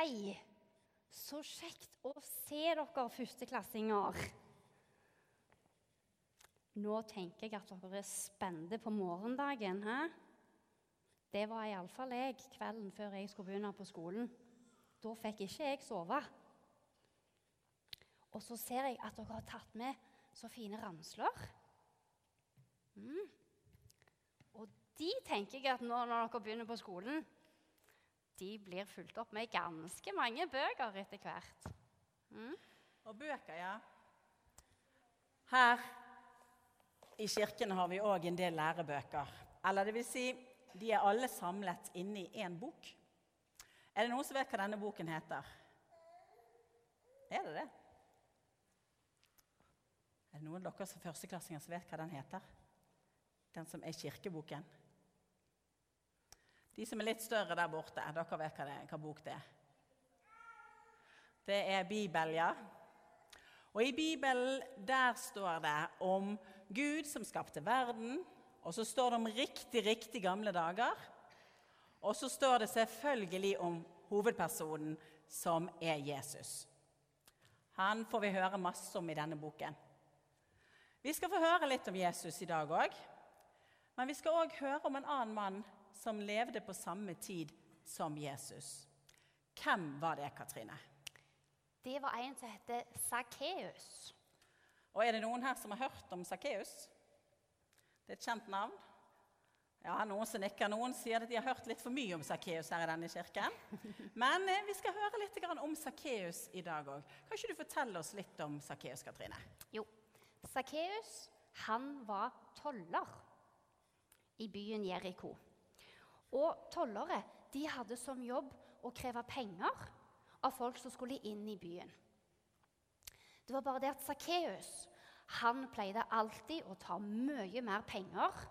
Hei! Så kjekt å se dere førsteklassinger. Nå tenker jeg at dere er spente på morgendagen. He? Det var iallfall jeg kvelden før jeg skulle begynne på skolen. Da fikk ikke jeg sove. Og så ser jeg at dere har tatt med så fine ransler. Mm. Og de tenker jeg at nå når dere begynner på skolen, de blir fulgt opp med ganske mange bøker etter hvert. Mm. Og bøker, ja. Her i kirken har vi òg en del lærebøker. Eller det vil si, de er alle samlet inne i én bok. Er det noen som vet hva denne boken heter? Er det det? Er det noen av dere som førsteklassinger som vet hva den heter? Den som er kirkeboken? De som er litt større der borte, dere vet hva, det, hva bok det er. Det er Bibelen, ja. Og i Bibelen der står det om Gud som skapte verden. Og så står det om riktig, riktig gamle dager. Og så står det selvfølgelig om hovedpersonen, som er Jesus. Han får vi høre masse om i denne boken. Vi skal få høre litt om Jesus i dag òg. Men vi skal òg høre om en annen mann som levde på samme tid som Jesus. Hvem var det, Katrine? Det var en som heter Sakkeus. Og er det noen her som har hørt om Sakkeus? Det er et kjent navn. Ja, Noen som nikker, noen sier at de har hørt litt for mye om Sakkeus her i denne kirken. Men eh, vi skal høre litt om Sakkeus i dag òg. Kan ikke du fortelle oss litt om Sakkeus, Katrine? Jo. Sakkeus, han var toller i byen Jeriko. Og tollere de hadde som jobb å kreve penger av folk som skulle inn i byen. Det var bare det at Sakkeus han pleide alltid å ta mye mer penger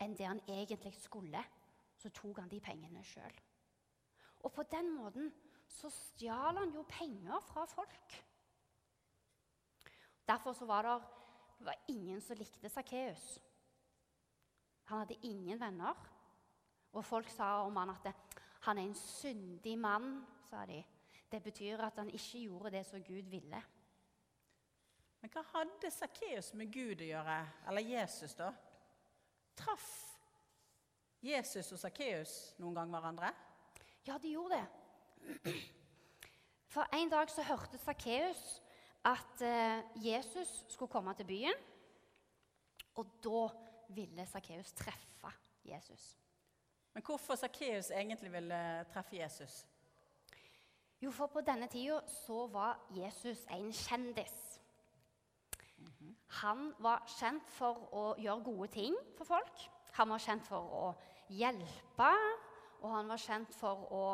enn det han egentlig skulle. Så tok han de pengene sjøl. Og på den måten så stjal han jo penger fra folk. Derfor så var det ingen som likte Sakkeus. Han hadde ingen venner. Og folk sa om han at han er en syndig mann, sa de. Det betyr at han ikke gjorde det som Gud ville. Men hva hadde Sakkeus med Gud å gjøre? Eller Jesus, da? Traff Jesus og Sakkeus noen gang hverandre? Ja, de gjorde det. For en dag så hørte Sakkeus at eh, Jesus skulle komme til byen. Og da ville Sakkeus treffe Jesus. Men hvorfor Sakkeus egentlig ville treffe Jesus? Jo, for på denne tida så var Jesus en kjendis. Han var kjent for å gjøre gode ting for folk. Han var kjent for å hjelpe, og han var kjent for å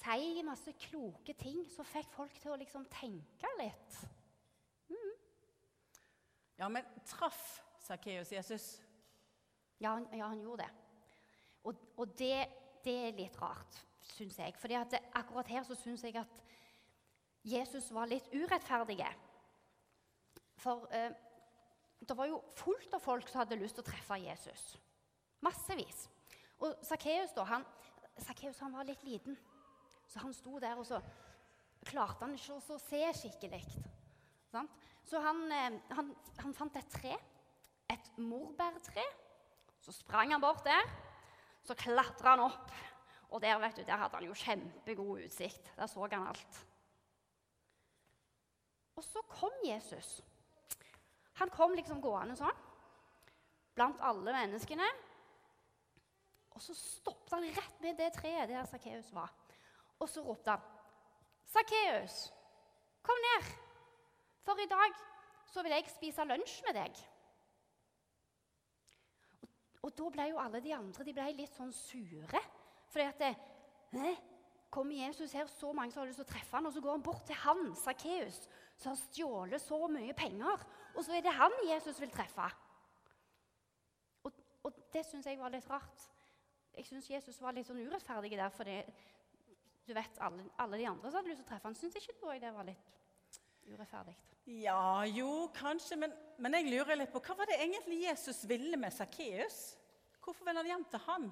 si masse kloke ting som fikk folk til å liksom tenke litt. Mm. Ja, men traff Sakkeus Jesus? Ja, ja, han gjorde det. Og, og det, det, er litt rart, syns jeg. For akkurat her så syns jeg at Jesus var litt urettferdig. For eh, det var jo fullt av folk som hadde lyst til å treffe Jesus. Massevis. Og Sakkeus han, han var litt liten, så han sto der, og så klarte han ikke å se skikkelig. Så han, eh, han, han fant et tre, et morbærtre. Så sprang han bort der så klatra han opp, og der, vet du, der hadde han jo kjempegod utsikt. Der så han alt. Og så kom Jesus. Han kom liksom gående sånn blant alle menneskene. Og så stoppet han rett med det treet der Sakkeus var. Og så ropte han, 'Sakkeus, kom ned, for i dag så vil jeg spise lunsj med deg.' Og da ble jo alle de andre de ble litt sånn sure. Fordi at det, Hæ? Kommer Jesus her, så mange som har lyst til å treffe han, og så går han bort til han, Sakkeus, som har stjålet så mye penger. Og så er det han Jesus vil treffe. Og, og det syns jeg var litt rart. Jeg syns Jesus var litt sånn urettferdig der. fordi du vet, alle, alle, de andre som hadde lyst til å treffe han, syns ikke det var litt urettferdig? Ja, jo, kanskje, men, men, jeg lurer litt på hva var det egentlig Jesus ville med Sakkeus? Hvorfor ville han hjem til han?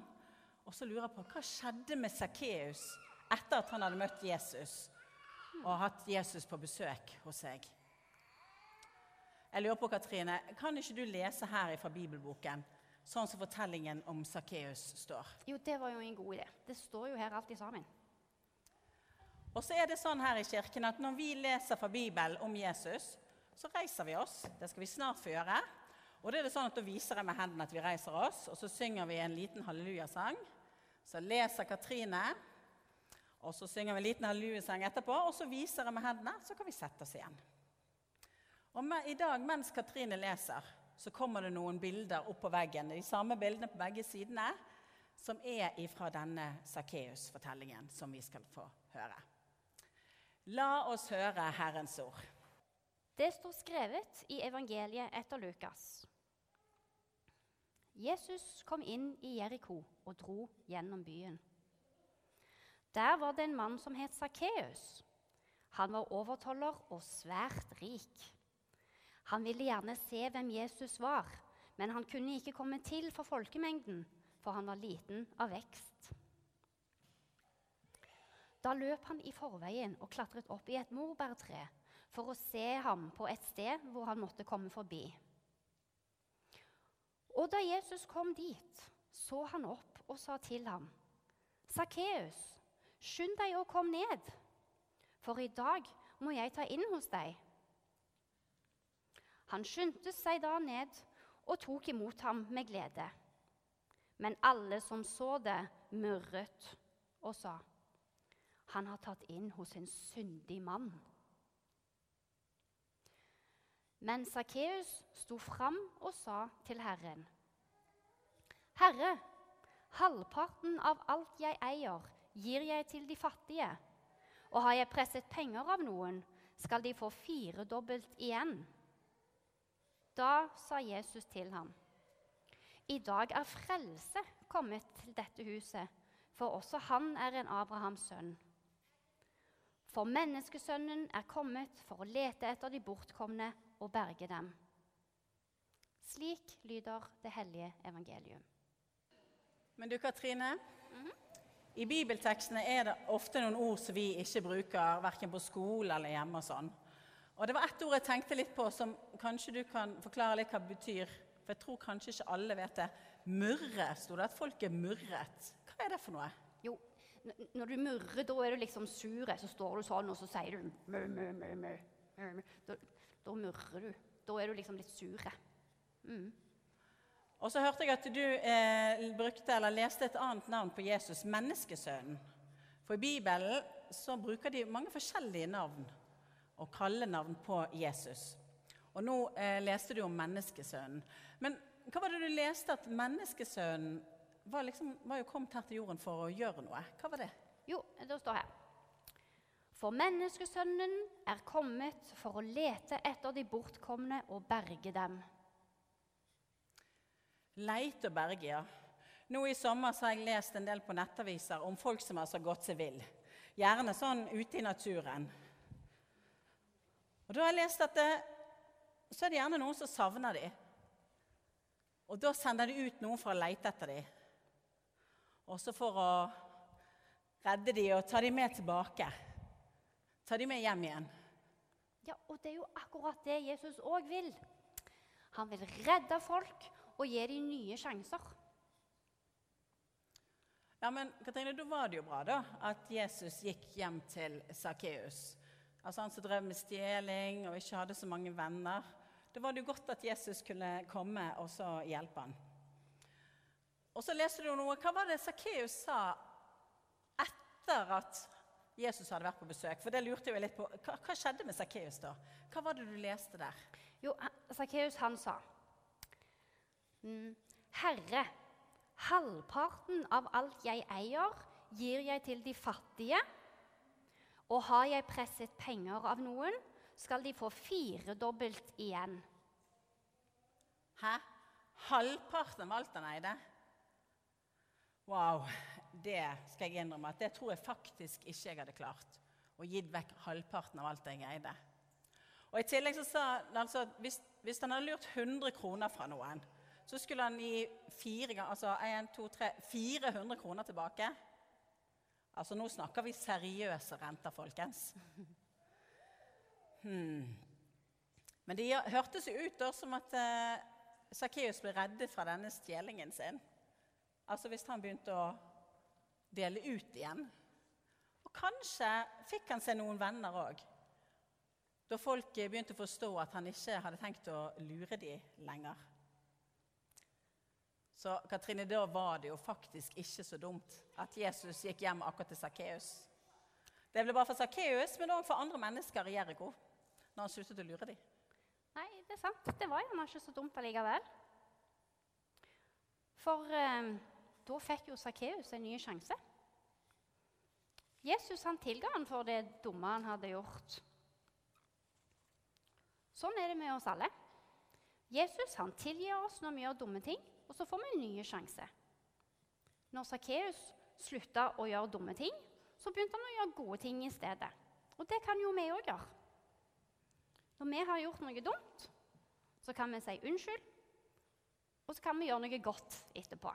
Og så lurer jeg på hva skjedde med Sakkeus etter at han hadde møtt Jesus og hatt Jesus på besøk hos seg. Jeg lurer på, Katrine, Kan ikke du lese her fra bibelboken, sånn som fortellingen om Sakkeus står? Jo, det var jo en god idé. Det står jo her alltid sammen. Og så er det sånn her i kirken at Når vi leser fra Bibelen om Jesus, så reiser vi oss. Det skal vi snart få gjøre. Og det er det sånn at Da viser jeg med hendene at vi reiser oss, og så synger vi en liten hallelujasang. Så leser Katrine, og så synger vi en liten hallelujasang etterpå, og så viser jeg med hendene, så kan vi sette oss igjen. Og med, I dag, mens Katrine leser, så kommer det noen bilder opp på veggen. De samme bildene på begge sidene, som er fra denne Sakkeus-fortellingen som vi skal få høre. La oss høre Herrens ord. Det står skrevet i evangeliet etter Lukas. Jesus kom inn i Jeriko og dro gjennom byen. Der var det en mann som het Sakkeus. Han var overtoller og svært rik. Han ville gjerne se hvem Jesus var, men han kunne ikke komme til for folkemengden, for han var liten av vekst. Da løp han i forveien og klatret opp i et morbærtre for å se ham på et sted hvor han måtte komme forbi. Og da Jesus kom dit, så han opp og sa til ham, 'Sakkeus, skynd deg og kom ned, for i dag må jeg ta inn hos deg.' Han skyndte seg da ned og tok imot ham med glede. Men alle som så det, murret og sa, 'Han har tatt inn hos en syndig mann.' Men Sakkeus sto fram og sa til Herren, 'Herre, halvparten av alt jeg eier, gir jeg til de fattige.' 'Og har jeg presset penger av noen, skal de få firedobbelt igjen.' Da sa Jesus til ham, I dag er frelse kommet til dette huset, for også han er en Abrahams sønn. For menneskesønnen er kommet for å lete etter de bortkomne og berge dem. Slik lyder det hellige evangelium. Men du, Katrine. Mm -hmm. I bibeltekstene er det ofte noen ord som vi ikke bruker verken på skole eller hjemme. og sånn. Og Det var ett ord jeg tenkte litt på, som kanskje du kan forklare litt hva det betyr. For jeg tror kanskje ikke alle vet det. Murre, sto det. At folk er murret. Hva er det for noe? Jo, når du murrer, da er du liksom sur. Så står du sånn, og så sier du mø, mø, mø, mø. Da, da murrer du. Da er du liksom litt sur. Mm. Og så hørte jeg at du eh, brukte, eller leste et annet navn på Jesus, menneskesønnen. For i Bibelen så bruker de mange forskjellige navn og kallenavn på Jesus. Og nå eh, leste du om menneskesønnen. Men hva var det du leste at menneskesønnen var, liksom, var jo kommet her til jorden for å gjøre noe? Hva var det? Jo, det står her. For menneskesønnen er kommet for å lete etter de bortkomne og berge dem. Leite og berge, ja. Nå I sommer har jeg lest en del på nettaviser om folk som har gått seg vill. Gjerne sånn ute i naturen. Og da har jeg lest at det, så er det gjerne noen som savner dem. Og da sender de ut noen for å lete etter dem. Også for å redde dem og ta dem med tilbake. Ta dem med hjem igjen. Ja, og det er jo akkurat det Jesus òg vil. Han vil redde folk og gi dem nye sjanser. Ja, men Katrine, Da var det jo bra da, at Jesus gikk hjem til Sakkeus. Altså han som drev med stjeling og ikke hadde så mange venner. Da var det jo godt at Jesus kunne komme og så hjelpe han. Og så leste du noe. Hva var det Sakkeus sa etter at Jesus hadde vært på besøk? For det lurte jeg litt på. Hva, hva skjedde med Sakkeus da? Hva var det du leste der? Jo, Sakkeus han sa mm, Herre, halvparten av alt jeg eier, gir jeg til de fattige. Og har jeg presset penger av noen, skal de få firedobbelt igjen. Hæ? Halvparten av alt han eide? Wow. Det skal jeg innrømme at det tror jeg faktisk ikke jeg hadde klart. Og gitt vekk halvparten av alt jeg eide. Og I tillegg så sa han altså, hvis, hvis han hadde lurt 100 kroner fra noen, så skulle han gi fire, altså 1, 2, 3, 400 kroner tilbake. Altså, nå snakker vi seriøse renter, folkens. Hmm. Men det hørtes jo ut da som at eh, ble reddet fra denne stjelingen sin. Altså hvis han begynte å dele ut igjen. Og kanskje fikk han seg noen venner òg. Da folk begynte å forstå at han ikke hadde tenkt å lure dem lenger. Så Katrine, da var det jo faktisk ikke så dumt at Jesus gikk hjem akkurat til Sakkeus. Det ble bare for Sakkeus, men òg for andre mennesker i Jeriko. Når han sluttet å lure dem. Nei, det er sant. Det var gjerne ikke så dumt allikevel. For eh, da fikk jo Sakkeus en ny sjanse. Jesus han tilga han for det dumme han hadde gjort. Sånn er det med oss alle. Jesus han tilgir oss når vi gjør dumme ting og så får vi en ny sjanse. Når Sakkeus slutta å gjøre dumme ting, så begynte han å gjøre gode ting i stedet. Og det kan jo vi òg gjøre. Når vi har gjort noe dumt, så kan vi si unnskyld, og så kan vi gjøre noe godt etterpå.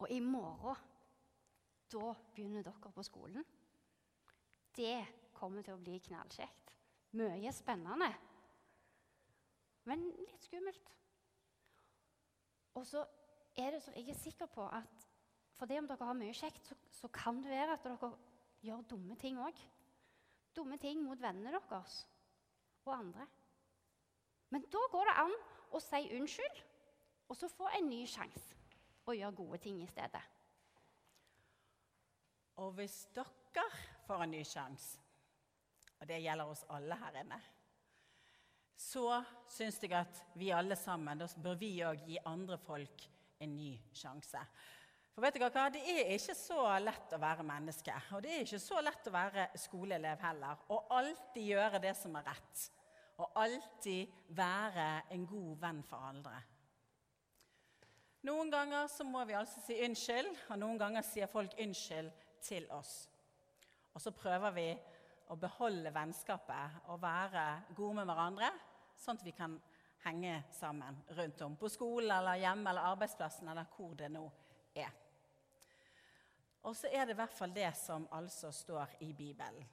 Og i morgen, da begynner dere på skolen. Det kommer til å bli knallkjekt. Mye spennende men litt skummelt. Og så er det så jeg er sikker på at for det om dere har mye kjekt, så, så kan det være at dere gjør dumme ting òg. Dumme ting mot vennene deres og andre. Men da går det an å si unnskyld, og så få en ny sjanse og gjøre gode ting i stedet. Og hvis dere får en ny sjanse, og det gjelder oss alle her inne så syns jeg at vi alle sammen, da bør vi òg gi andre folk en ny sjanse. For vet dere hva? Det er ikke så lett å være menneske. Og det er ikke så lett å være skoleelev heller. Og alltid gjøre det som er rett. Og alltid være en god venn for andre. Noen ganger så må vi altså si unnskyld, og noen ganger sier folk unnskyld til oss. Og så prøver vi å beholde vennskapet og være gode med hverandre sånn at vi kan henge sammen rundt om. På skolen eller hjemme eller arbeidsplassen eller hvor det nå er. Og så er det i hvert fall det som altså står i Bibelen.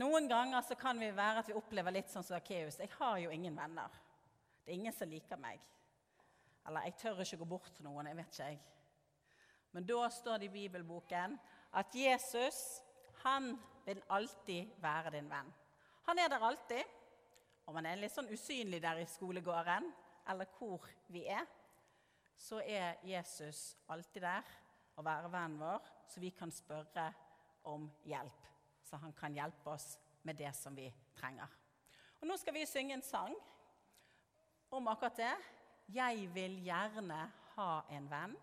Noen ganger så kan vi være at vi opplever litt sånn som Akkeus. Jeg har jo ingen venner. Det er ingen som liker meg. Eller jeg tør ikke gå bort til noen. jeg vet ikke jeg. Men da står det i bibelboken at Jesus han vil alltid være din venn. Han er der alltid. Om han er litt sånn usynlig der i skolegården, eller hvor vi er, så er Jesus alltid der og være vennen vår, så vi kan spørre om hjelp. Så han kan hjelpe oss med det som vi trenger. Og Nå skal vi synge en sang om akkurat det. Jeg vil gjerne ha en venn.